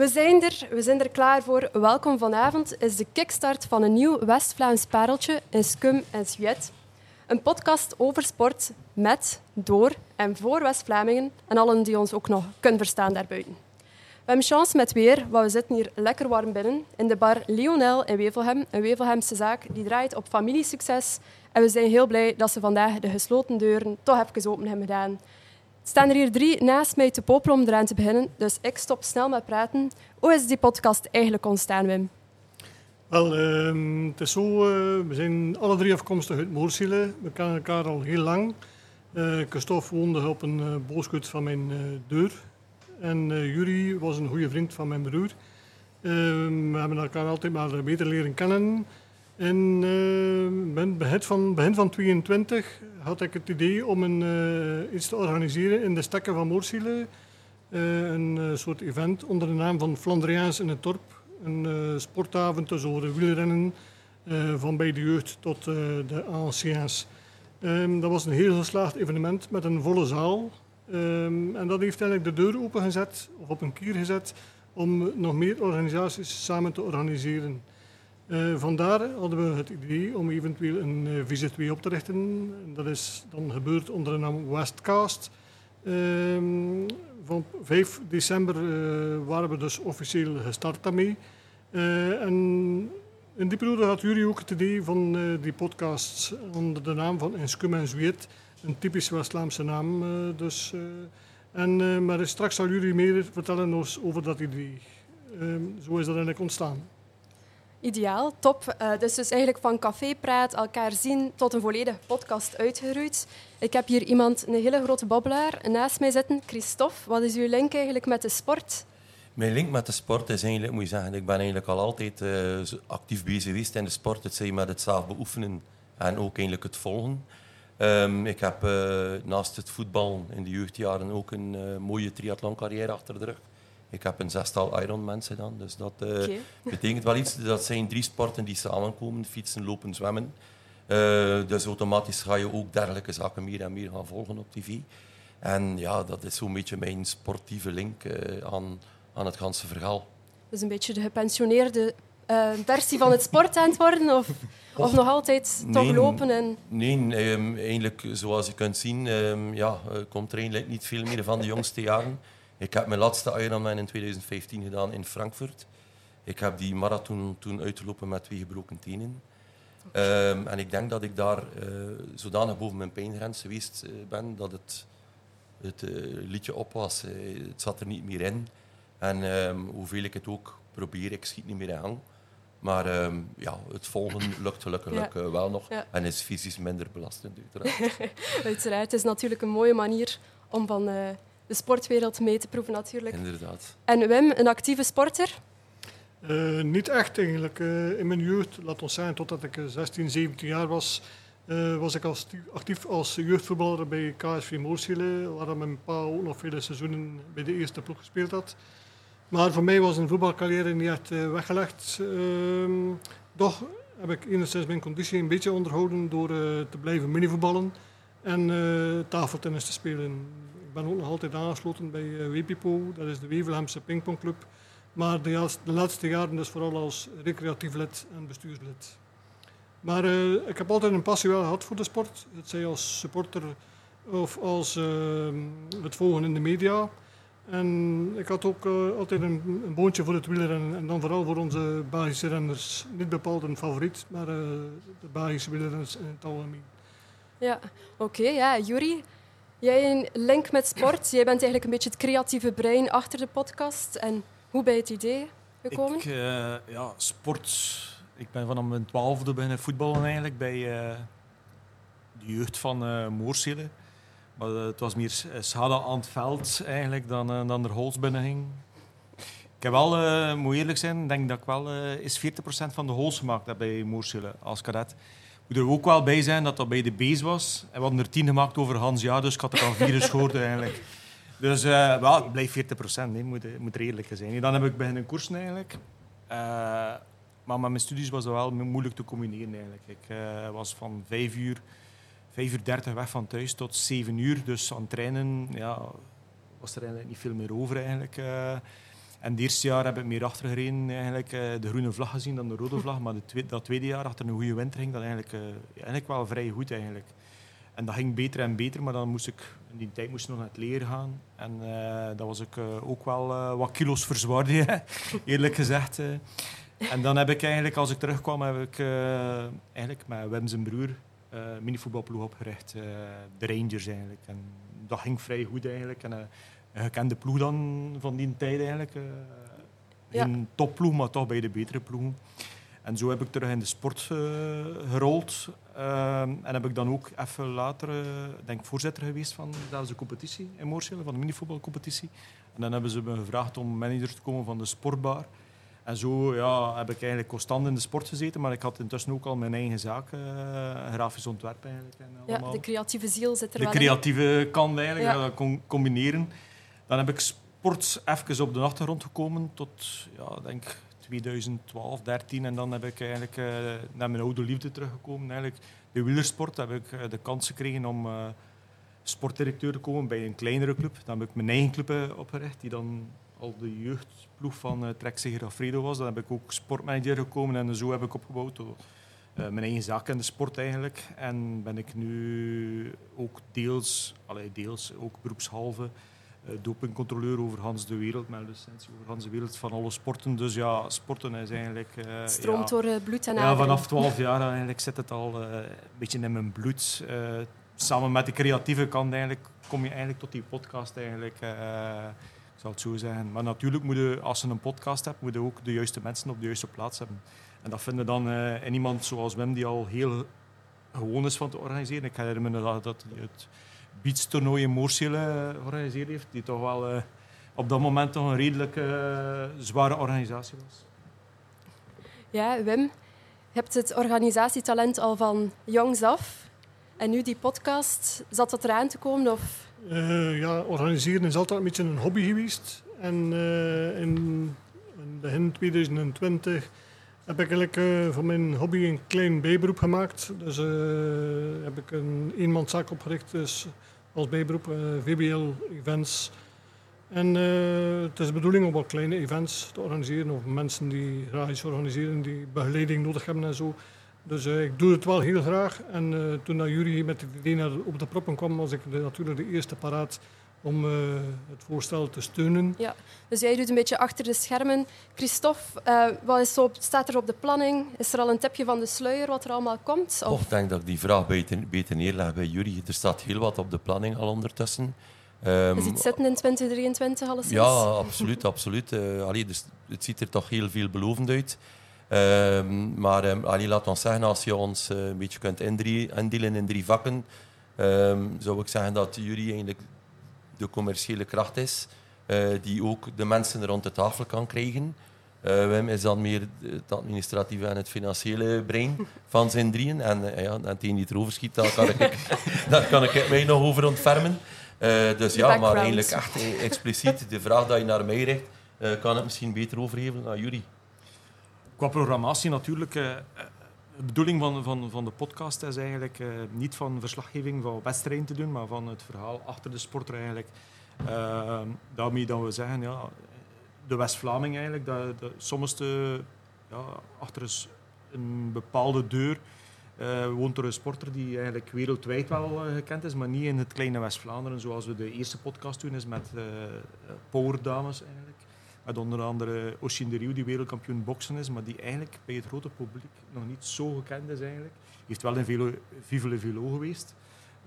We zijn er, we zijn er klaar voor. Welkom vanavond is de kickstart van een nieuw West-Vlaams pareltje in Scum en Sjuet. Een podcast over sport met, door en voor West-Vlamingen en allen die ons ook nog kunnen verstaan daarbuiten. We hebben chance met weer, want we zitten hier lekker warm binnen in de bar Lionel in Wevelgem, een Wevelgemse zaak die draait op familiesucces. En we zijn heel blij dat ze vandaag de gesloten deuren toch even open hebben gedaan. Staan er hier drie naast mij te popelen om eraan te beginnen, dus ik stop snel met praten. Hoe is die podcast eigenlijk ontstaan, Wim? Wel, ehm, het is zo, uh, we zijn alle drie afkomstig uit Moorsielen. We kennen elkaar al heel lang. Uh, Christophe woonde op een uh, van mijn deur. En Jury was een goede vriend van mijn broer. Ehm, we hebben elkaar altijd maar beter leren kennen. En uh, begin van, begin van 22 had ik het idee om een, uh, iets te organiseren in de stekken van Moorsielen. Uh, een soort event onder de naam van Flandriaans in het dorp. Een sportavond tussen wielrennen van bij de jeugd tot de anciens. Um, dat was een heel geslaagd evenement met een volle zaal. Um, en dat heeft eigenlijk de deur opengezet, of op een kier gezet, om nog meer organisaties samen te organiseren. Uh, vandaar hadden we het idee om eventueel een uh, Visit 2 op te richten. Dat is dan gebeurd onder de naam Westcast. Uh, van 5 december uh, waren we dus officieel gestart daarmee. en in die periode had jullie ook het idee van die podcast onder de naam van Inskum en Zweet. Een typisch West-Vlaamse naam dus. en, maar straks zal jullie meer vertellen over dat idee. Ehm, zo is dat eigenlijk ontstaan. Ideaal, top. Uh, dus, dus eigenlijk van cafépraat, elkaar zien, tot een volledige podcast uitgeroeid. Ik heb hier iemand, een hele grote babbelaar, naast mij zitten. Christophe, wat is uw link eigenlijk met de sport? Mijn link met de sport is eigenlijk, moet je zeggen, ik ben eigenlijk al altijd uh, actief bezig geweest in de sport. Het zij met het zelf beoefenen en ook eigenlijk het volgen. Um, ik heb uh, naast het voetbal in de jeugdjaren ook een mooie triathloncarrière achter de rug. Ik heb een zestal Ironmans gedaan, dus dat uh, betekent wel iets. Dat zijn drie sporten die samenkomen, fietsen, lopen, zwemmen. Uh, dus automatisch ga je ook dergelijke zaken meer en meer gaan volgen op tv. En ja, dat is zo'n beetje mijn sportieve link uh, aan, aan het ganse verhaal. Dus een beetje de gepensioneerde versie van het sport aan het worden? Of, of nog altijd nee, toch lopen? En... Nee, um, eigenlijk zoals je kunt zien, um, ja, komt er eigenlijk niet veel meer van de jongste jaren. Ik heb mijn laatste Ironman in 2015 gedaan in Frankfurt. Ik heb die marathon toen uitgelopen met twee gebroken tenen. Um, en ik denk dat ik daar uh, zodanig boven mijn pijngrens geweest uh, ben dat het, het uh, liedje op was. het zat er niet meer in. En um, hoeveel ik het ook probeer, ik schiet niet meer in hang. Maar um, ja, het volgen lukt gelukkig ja. wel nog ja. en is fysisch minder belastend. Uiteraard. uiteraard. Het is natuurlijk een mooie manier om van de sportwereld mee te proeven natuurlijk. Inderdaad. En Wim, een actieve sporter? Uh, niet echt eigenlijk. Uh, in mijn jeugd, laat ons zeggen, totdat ik 16, 17 jaar was, uh, was ik als actief als jeugdvoetballer bij KSV Moorsielen, waar mijn pa ook nog vele seizoenen bij de eerste ploeg gespeeld had. Maar voor mij was een voetbalcarrière niet echt weggelegd. Ehm, toch heb ik enigszins mijn conditie een beetje onderhouden door te blijven minivoetballen en tafeltennis te spelen ik ben ook nog altijd aangesloten bij uh, WPIPO, dat is de Wevelhamse pingpongclub. Maar de, de, laatste jaren dus vooral als recreatief lid en bestuurslid. Maar uh, ik heb altijd een passie wel gehad voor de sport. Het zij als supporter of als uh, het volgen in de media. En ik had ook uh, altijd een, boontje voor het wielrennen. En dan vooral voor onze Belgische renners. Niet bepaald een favoriet, maar de Belgische wielrenners in het algemeen. Ja, oké. Ja, Jury, Jij een link met sport. Jij bent eigenlijk een beetje het creatieve brein achter de podcast. En hoe bij het idee gekomen? Ik, uh, ja, sport. Ik ben vanaf mijn twaalfde beginnen voetballen eigenlijk bij uh, de jeugd van uh. Maar het was meer schade aan het veld eigenlijk dan, dan er hols binnen ging. Ik heb wel, moet eerlijk zijn, denk dat ik wel eens 40% van de hols gemaakt bij Moorsielen als cadet moet er ook wel bij zijn dat dat bij de Bees was. En we hadden er tien gemaakt over Hans Ja, dus ik had er al vier geschoten eigenlijk. Dus uh, wel, het blijft 40 procent, nee, moet, moet er eerlijk zijn. Dan heb ik beginnen koersen eigenlijk. Uh, maar met mijn studies was dat wel moeilijk te combineren eigenlijk. Ik uh, was van vijf uur, vijf uur dertig weg van thuis tot zeven uur. Dus aan het trainen ja, was er eigenlijk niet veel meer over eigenlijk. En het eerste jaar heb ik meer achter gereden, eigenlijk, eh, de groene vlag gezien dan de rode vlag. Maar de tweede, dat tweede jaar, achter een goede winter, ging dat eigenlijk, uh, eigenlijk wel vrij goed. Eigenlijk. En dat ging beter en beter, maar dan moest ik, in die tijd moest ik nog naar het leren gaan. En uh, dat was ik ook wel wat kilo's verzwaarde, eerlijk gezegd. En dan heb ik eigenlijk, als ik terugkwam, heb ik eigenlijk met Wim zijn broer uh, minivoetbalploeg opgericht. de Rangers eigenlijk. En dat ging vrij goed eigenlijk. En, een gekende ploeg dan van die tijd eigenlijk. Uh, geen topploeg, maar toch bij de betere ploegen. En zo heb ik terug in de sport uh, gerold. Uh, en heb ik dan ook even later, uh, denk voorzitter geweest van de competitie in van de minivoetbalcompetitie. En dan hebben ze me gevraagd om manager te komen van de sportbar. En zo ja, heb ik eigenlijk constant in de sport gezeten, maar ik had intussen ook al mijn eigen zaak, grafisch ontwerp eigenlijk. En ja, de creatieve ziel zit er de wel De creatieve kan eigenlijk ja. combineren. Dan heb ik sport even op de achtergrond gekomen tot, ja, denk 2012, 13. En dan heb ik eigenlijk uh, naar mijn oude liefde teruggekomen. Eigenlijk de wielersport heb ik uh, de kans gekregen om uh, sportdirecteur te komen bij een kleinere club. Dan heb ik mijn eigen club opgericht, die dan al de jeugdploeg van uh, Trek Alfredo was. Dan heb ik ook sportmanager gekomen en zo heb ik opgebouwd. mijn eigen zaak in de sport eigenlijk. En ben ik nu ook deels, allee, deels ook beroepshalve dopingcontroleur over Hans de Wereld, mijn licentie over Hans de Wereld van alle sporten. Dus ja, sporten is eigenlijk... Uh, stroomt ja, door uh, bloed en Ja, vanaf 12 jaar eigenlijk zit het al een beetje in mijn bloed. samen met de creatieve kant eigenlijk, kom je eigenlijk tot die podcast eigenlijk. ik zal het zo zeggen. Maar natuurlijk moet je, als je een podcast hebt, moet je ook de juiste mensen op de juiste plaats hebben. En dat vinden dan in iemand zoals Wim, die al heel gewoon is van te organiseren. Ik herinner me dat, dat het beachtoernooi in Moorselen georganiseerd heeft, die toch wel uh, op dat moment toch een redelijk uh, zware organisatie was. Ja, Wim, je hebt het organisatietalent al van jongs af. En nu die podcast, zat dat eraan te komen? Of? Uh, ja, organiseren is altijd een beetje een hobby geweest. En in, in begin 2020 heb ik eigenlijk uh, van mijn hobby een klein bijberoep gemaakt. Dus uh, heb ik een eenmanszaak opgericht dus als bijberoep, uh, VBL Events. En het is de bedoeling om wat kleine events te organiseren of mensen die iets organiseren, die begeleiding nodig hebben en zo. Dus ik doe het wel heel graag. En toen dat Jury met het idee op de proppen kwam, was ik natuurlijk de eerste paraat om uh, het voorstel te steunen. Ja, dus jij doet een beetje achter de schermen. Christophe, uh, wat is zo, staat er op de planning? Is er al een tipje van de sluier wat er allemaal komt? Of? Ik denk dat ik die vraag beter, beter neerleg bij jullie. Er staat heel wat op de planning al ondertussen. Um, is het zitten in 2023 alles? Ja, absoluut. absoluut. Uh, allee, dus het ziet er toch heel veelbelovend uit. Um, maar um, allee, laat ons zeggen, als je ons een beetje kunt indelen in drie vakken, zou ik zeggen dat jullie eigenlijk de commerciële kracht is, uh, die ook de mensen rond de tafel kan krijgen. Uh, Wim is dan meer het administratieve en het financiële brein van zijn drieën. En uh, ja, en die het erover schiet, daar kan ik, daar kan ik mij nog over ontfermen. Uh, dus ja, maar eigenlijk echt expliciet de vraag dat je naar mij richt, kan ik misschien beter overgeven aan jullie. Qua programmatie natuurlijk de bedoeling van, van, van de podcast is eigenlijk uh, niet van verslaggeving van wedstrijden te doen, maar van het verhaal achter de sporter eigenlijk. Uh, daarmee dat we zeggen, ja, de West-Vlaming eigenlijk, dat, dat soms de, ja, achter een bepaalde deur uh, woont er een sporter die eigenlijk wereldwijd wel gekend is, maar niet in het kleine West-Vlaanderen, zoals we de eerste podcast doen, is met Power Dames eigenlijk. Met onder andere Oshin de Rieu, die wereldkampioen boksen is, maar die eigenlijk bij het grote publiek nog niet zo gekend is eigenlijk. Heeft wel in Velo, Vive Velo geweest.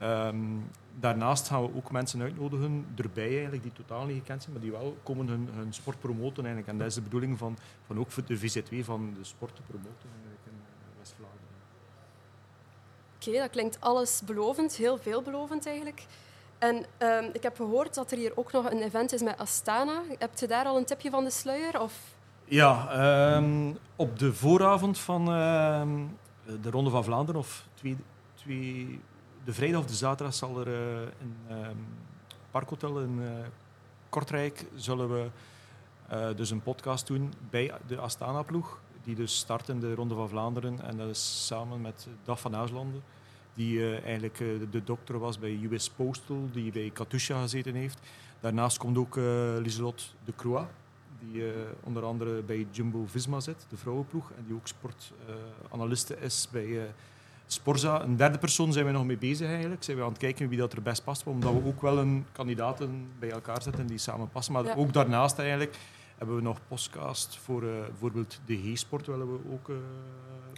Um, daarnaast gaan we ook mensen uitnodigen erbij eigenlijk, die totaal niet gekend zijn, maar die wel komen hun, hun sport promoten. Eigenlijk. En dat is de bedoeling van, van ook de VZW van de sport te promoten in eh, West-Vlaanderen. Oké, dat klinkt alles belovend, heel veelbelovend eigenlijk. En um, ik heb gehoord dat er hier ook nog een event is met Astana. Heb je daar al een tipje van de sluier? Of? Ja, um, op de vooravond van uh, de Ronde van Vlaanderen, of twee, twee, de vrijdag of de zaterdag, zal er uh, in um, Parkhotel in uh, Kortrijk zullen we uh, dus een podcast doen bij de Astana-ploeg. Die dus start in de Ronde van Vlaanderen. En dat is samen met Dag van Huislanden die uh, eigenlijk uh, de dokter was bij US Postal, die bij Katusha gezeten heeft. Daarnaast komt ook uh, de Croix, die eh, onder andere bij Jumbo-Visma zit, de vrouwenploeg, en die ook sportanaliste is bij Sporza. Een derde persoon zijn we nog mee bezig eigenlijk. Zijn we aan het kijken wie dat er best past, omdat we ook wel een kandidaten bij elkaar zetten die samen passen. Maar Ja. ook daarnaast eigenlijk hebben we nog podcast voor eh, bijvoorbeeld de G-sport willen we ook eh,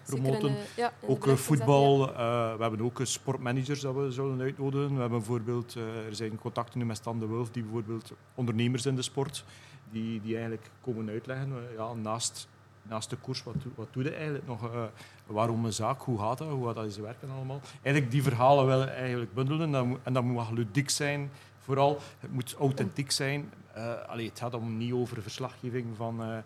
promoten. in, eh, ja, in de Ook voetbal. zetten, we hebben ook sportmanagers dat we zullen uitnodigen. We hebben bijvoorbeeld, er zijn contacten nu met Stan de Wulf, die bijvoorbeeld ondernemers in de sport, die, die eigenlijk komen uitleggen, ja, naast, naast de koers, wat, doe- wat doe je eigenlijk nog? waarom een zaak? Hoe gaat dat? Hoe gaat dat in zijn werken allemaal? Eigenlijk die verhalen willen eigenlijk bundelen. Dat moet- En dat moet wel ludiek zijn, vooral. Het moet authentiek zijn. Eh, allee, het gaat om niet over verslaggeving van... eh,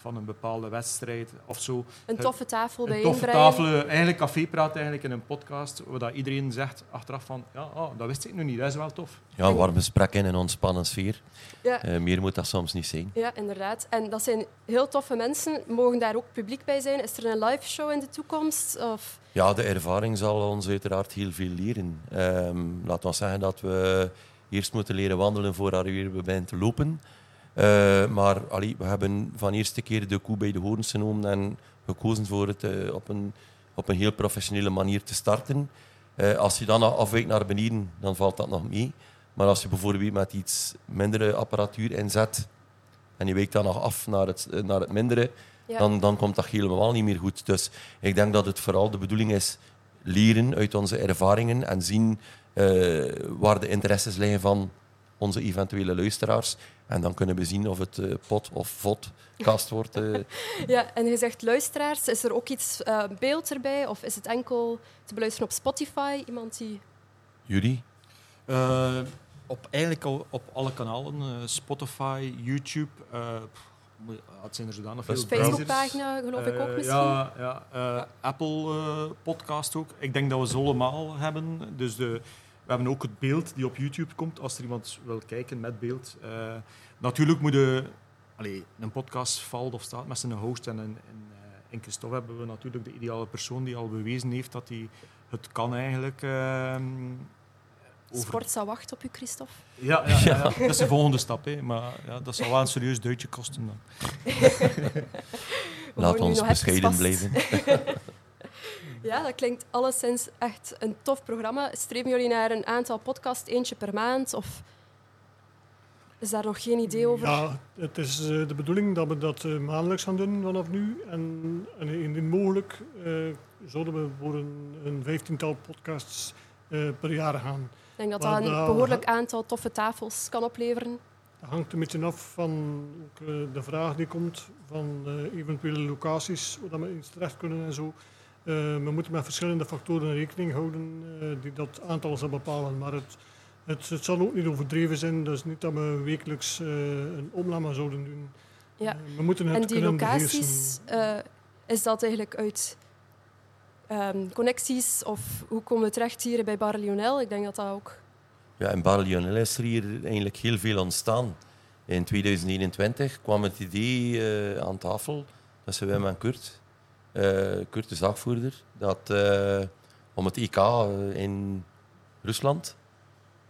van een bepaalde wedstrijd of zo. Een toffe tafel bij Een toffe tafel, eh, eigenlijk cafépraat eigenlijk in een podcast, waar dat iedereen zegt achteraf van, ja, oh, dat wist ik nog niet, dat is wel tof. Ja, een warm gesprek in een ontspannen sfeer. Ja. Eh, meer moet dat soms niet zijn. Ja, inderdaad. En dat zijn heel toffe mensen. Mogen daar ook publiek bij zijn? Is er een live show in de toekomst? Of... Ja, de ervaring zal ons uiteraard heel veel leren. Ehm laten we zeggen dat we eerst moeten leren wandelen voordat we weer beginnen te lopen. Eh, maar allee, we hebben van eerste keer de koe bij de horens genomen en gekozen voor het eh, op, een, op een heel professionele manier te starten. Eh, als je dan afwijkt naar beneden, dan valt dat nog mee. Maar als je bijvoorbeeld met iets mindere apparatuur inzet en je wijkt dan nog af naar het, naar het mindere, Ja. dan, dan komt dat helemaal niet meer goed. Dus ik denk dat het vooral de bedoeling is leren uit onze ervaringen en zien waar de interesses liggen van onze eventuele luisteraars. En dan kunnen we zien of het eh, pot of vodcast wordt. eh. Ja, en je zegt luisteraars. Is er ook iets eh, beeld erbij? Of is het enkel te beluisteren op Spotify? Iemand die... Jullie? Eh, op, eigenlijk al op alle kanalen, eh, Spotify, YouTube, eh, moet- het zijn er zodanig veel Dus. Facebookpagina, geloof ik ook Eh, misschien? Ja, ja eh, Apple eh, podcast ook. Ik denk dat we ze allemaal hebben. Dus de, we hebben ook het beeld die op YouTube komt, als er iemand wil kijken met beeld. Eh, natuurlijk moet je... Allee, een podcast valt of staat met zijn host en in, in, eh, in Christophe hebben we natuurlijk de ideale persoon die al bewezen heeft dat hij het kan eigenlijk... ehm, over- Sport zou wachten op u, Christophe. Ja, ja, ja, ja. dat is de volgende stap. Hè. Maar ja, dat zal wel een serieus duitje kosten dan. We Laat ons bescheiden blijven. Ja, dat klinkt alleszins echt een tof programma. Streven jullie naar een aantal podcasts, eentje per maand? Of is daar nog geen idee over? Ja, het is eh, de bedoeling dat we dat eh, maandelijks gaan doen vanaf nu. En, en indien mogelijk eh, zouden we voor een, een vijftiental podcasts per jaar gaan. Ik denk dat Maar dat een behoorlijk aantal toffe tafels kan opleveren. Dat hangt een beetje af van ook, de vraag die komt van eventuele locaties waar we eens terecht kunnen en zo. Eh, we moeten met verschillende factoren rekening houden eh, die dat aantal zal bepalen. Maar het, het, het zal ook niet overdreven zijn. Dus niet dat we wekelijks eh, een opname zouden doen. Ja. We moeten het En die kunnen locaties, eh, is dat eigenlijk uit ehm, connecties of hoe komen we terecht hier bij Bar Lionel? Ik denk dat dat ook... Ja, in Bar Lionel is er hier eigenlijk heel veel ontstaan. In 2021 kwam het idee eh, aan tafel tussen Wim en Kurt, eh, Kurt de zaakvoerder, dat, eh, om het EK eh, in Rusland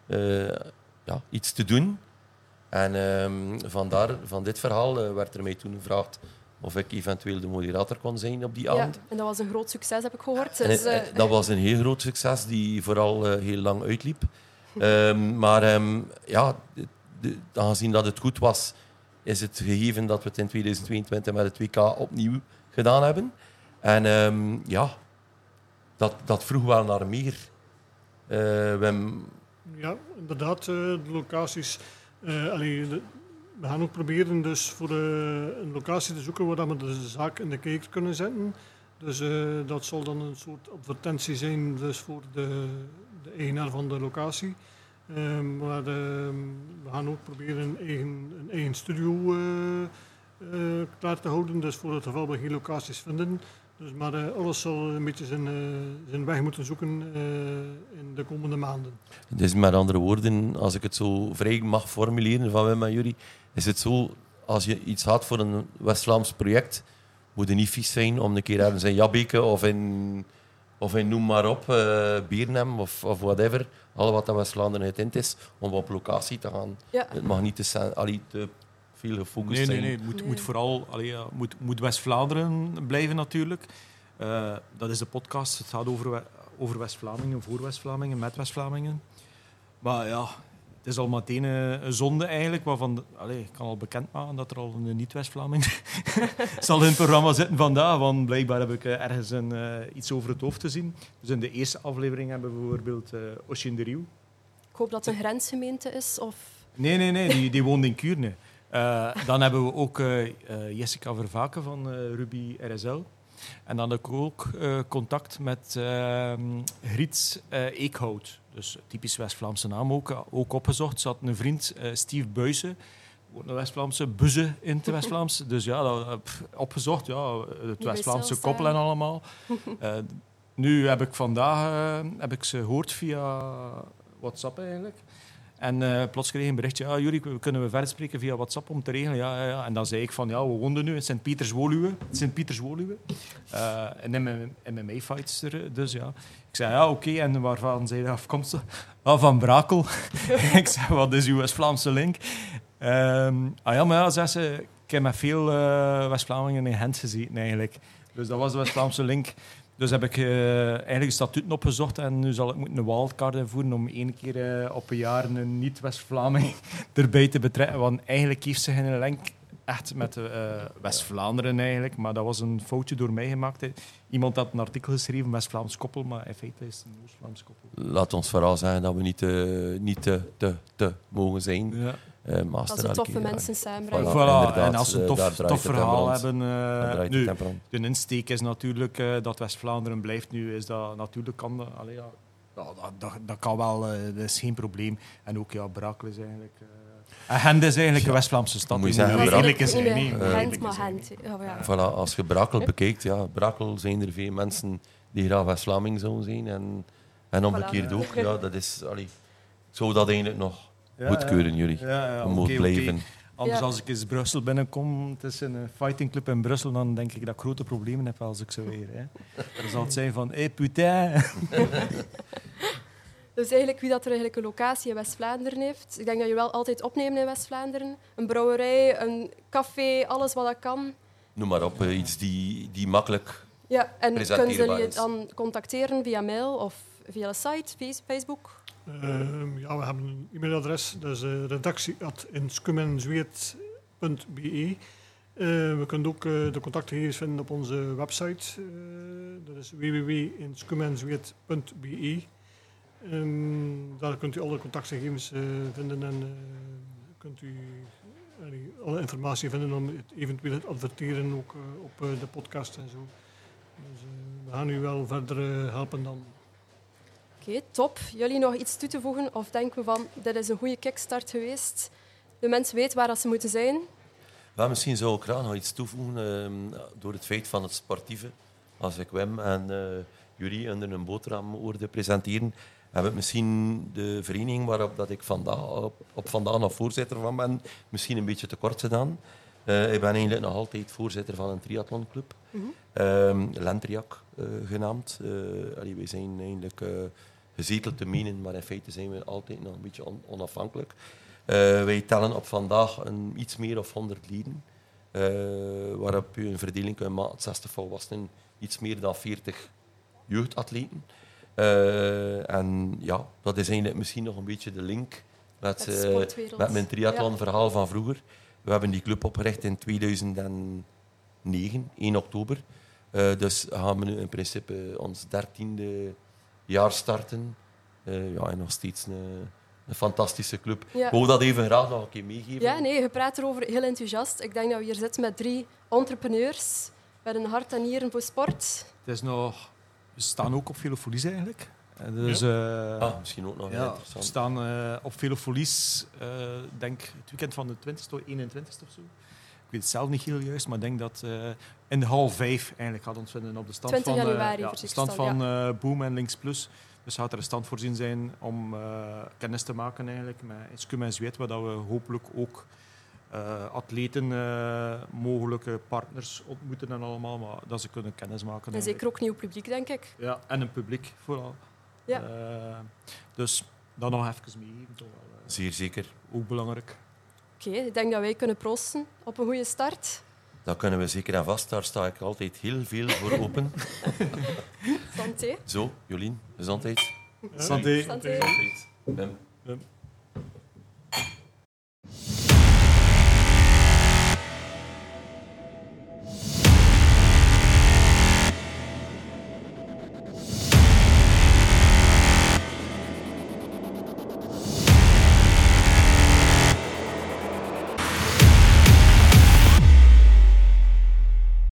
eh, ja, iets te doen. En ehm, vandaar, van dit verhaal eh, werd er mij toen gevraagd of ik eventueel de moderator kon zijn op die Ja, avond. en dat was een groot succes, heb ik gehoord. Dus, eh, dat was een heel groot succes, die vooral eh, heel lang uitliep. Ehm, maar ehm, ja, de- de- aangezien dat het goed was, is het gegeven dat we het in 2022 met het WK opnieuw gedaan hebben. En ehm, ja, dat, dat vroeg wel naar meer. Eh, Ja, inderdaad, eh, de locaties. eh, we gaan ook proberen dus voor een locatie te zoeken waar we de zaak in de kijker kunnen zetten. Dus dat zal dan een soort advertentie zijn dus voor de, de eigenaar van de locatie. Eh, maar eh, we gaan ook proberen een eigen, een eigen studio klaar te houden. Dus voor het geval we geen locaties vinden. Dus, maar eh, alles zal een beetje zijn, eh, zijn weg moeten zoeken eh, in de komende maanden. Dus met andere woorden, als ik het zo vrij mag formuleren van Wim en jullie, is het zo, als je iets had voor een West-Vlaams project, moet je niet vies zijn om een keer ergens in Jabbeke of in, of in noem maar op, Biernem of, of whatever, al wat dat West-Vlaanderen getint is, om op locatie te gaan. ja. Het mag niet te, allee, te veel gefocust Nee, nee, zijn. nee. Het moet, Nee. moet vooral allee, moet, moet West-Vlaanderen blijven natuurlijk. Eh, dat is de podcast. Het gaat over, over West-Vlamingen, voor West-Vlamingen, met West-Vlamingen. Maar ja, het is al meteen eh, een zonde eigenlijk. Waarvan, allee, ik kan al bekend maken dat er al een niet-West-Vlaming zal in het programma zitten vandaag. Want blijkbaar heb ik eh, ergens een, eh, iets over het hoofd te zien. Dus in de eerste aflevering hebben we bijvoorbeeld uh, Oshin de Rieuw. Ik hoop dat het een grensgemeente is. Of... Nee, nee, nee, die, die woont in Kuurne. Eh, dan hebben we ook eh, eh, Jessica Vervaken van Ruby RSL. En dan heb ik ook contact met ehm Griet Eekhout. Dus typisch West-Vlaamse naam ook, ook opgezocht. Ze had een vriend, Steve Buijsen. Ook een West-Vlaamse buzze in het West-Vlaams. Dus ja, dat, opgezocht. Ja, het West-Vlaamse koppel en allemaal. Nu heb ik vandaag heb ik ze gehoord via WhatsApp eigenlijk. En eh, plots kreeg ik een berichtje, ja, Jurie, we- kunnen we verder spreken via WhatsApp om te regelen? Ja, ja. En dan zei ik van, ja, we woonden nu in Sint-Pieters-Woluwe. Sint-Pieters-Woluwe. Eh een MMA-fights er, dus ja. Ik zei, ja, oké, en waarvan zijn je afkomstig? Ah, van Brakel. ik zei, wat is uw West-Vlaamse link? Ehm, ah ja, maar ja, zei ze, ik heb met veel eh, West-Vlamingen in Gent gezeten eigenlijk. Dus dat was de West-Vlaamse link. Dus heb ik eh, eigenlijk statuten opgezocht en nu zal ik moeten een wildcard invoeren om één keer eh, op een jaar een niet-West-Vlaming erbij te betrekken. Want eigenlijk heeft ze geen link echt met eh, West-Vlaanderen eigenlijk, maar dat was een foutje door mij gemaakt. hè. Iemand had een artikel geschreven, West-Vlaams koppel, maar in feite is het een Oost-Vlaams koppel. Laat ons vooral zeggen dat we niet te, niet te, te, te mogen zijn. Ja. Eh, Als ze toffe mensen samenbrengen. Voilà. En als ze een eh, tof, verhaal hebben... eh, draait nu, de insteek is natuurlijk eh, dat West-Vlaanderen blijft nu. Is dat, natuurlijk kan dat, allee, ja, ja, dat, dat, dat kan wel, eh, dat is geen probleem. En ook ja, Brakel is eigenlijk. en Gent is eigenlijk een West-Vlaamse stad. Moet je zeggen, is Brakel- nee, Gent, eerlijk maar. Gent. Oh, ja. Voilà, als je Brakel bekijkt, ja, Brakel zijn er veel mensen die graag West-Vlaming zouden zijn. En, en omgekeerd Voilà. ook. Ja, dat is, allee, ik zou dat eigenlijk nog goedkeuren, jullie. Ja, ja, We oké, moeten oké. blijven. Anders Ja. als ik eens Brussel binnenkom, het is een eh, fightingclub in Brussel, dan denk ik dat ik grote problemen heb als ik zo weer. Hè. Dan zal het zijn van, hé hey, putain. Dus eigenlijk wie dat er eigenlijk een locatie in West-Vlaanderen heeft. Ik denk dat je wel altijd opneemt in West-Vlaanderen. Een brouwerij, een café, alles wat dat kan. Noem maar op, eh, iets die, die makkelijk... Ja, en kunnen ze is. dan contacteren via mail of via de site, face- Facebook? Ehm, ja, we hebben een e-mailadres, dat is. Eh, we kunnen ook eh, de contactgegevens vinden op onze website. eh, dat is www.inskumenzweet.be. Ehm, daar kunt u alle contactgegevens vinden en kunt u alle informatie vinden om het eventueel het adverteren ook op de podcast en zo. Dus, we gaan u wel verder helpen dan. Top. Jullie nog iets toe te voegen of denken we van dit is een goede kickstart geweest? De mensen weten waar dat ze moeten zijn. Wel, misschien zou ik graag nog iets toevoegen ehm, door het feit van het sportieve. Als ik Wim en eh Jurie onder een boterham hoorde presenteren, heb ik misschien de vereniging waarop dat ik vandaag, op, op vandaag nog voorzitter van ben, misschien een beetje tekort gedaan. Eh, ik ben eigenlijk nog altijd voorzitter van een triathlonclub, Mhm. Ehm Lentriac eh, genaamd. Allee, wij zijn eigenlijk gezeteld te menen, maar in feite zijn we altijd nog een beetje on- onafhankelijk. Eh, wij tellen op vandaag een, iets meer of 100 leden, eh, waarop u een verdeling kunt maken, 60 volwassenen, iets meer dan 40 jeugdatleten. Eh, en ja, dat is eigenlijk misschien nog een beetje de link met, Met mijn triathlonverhaal van vroeger. We hebben die club opgericht in 2009, 1 oktober. Dus gaan we nu in principe ons dertiende jaar starten. Eh, ja, en nog steeds een, een fantastische club. Ja. Ik wou dat even graag nog een keer meegeven. Ja, nee, je praat erover heel enthousiast. Ik denk dat we hier zitten met drie entrepreneurs met een hart en nieren voor sport. Het is nog, we staan ook op Velofolies eigenlijk. Dus, eh, Ah, misschien ook nog ja, we interessant. staan eh, op Velofolies, eh denk het weekend van de 20ste of 21ste of zo. Ik weet het zelf niet heel juist, maar ik denk dat eh, in de hal 5 eigenlijk gaat ons vinden op de stand 20 van, eh, januari, ja, de stand van eh, Boom en Links Plus. Dus gaat er een stand voorzien zijn om eh, kennis te maken eigenlijk met Scum en Zweet, waar dat we hopelijk ook eh, atleten, eh, mogelijke partners ontmoeten en allemaal, maar dat ze kunnen kennis maken. En zeker ook nieuw publiek, denk ik. Ja, en een publiek vooral. Ja. Eh, dus dat nog even meegeven, toch wel, Zeer zeker. ook belangrijk. Oké, ik denk dat wij kunnen proosten op een goede start. Dat kunnen we zeker en vast. Daar sta ik altijd heel veel voor open. Santé. Zo, Jolien, gezondheid. Santé. Santé. Gezondheid. Wim. Wim.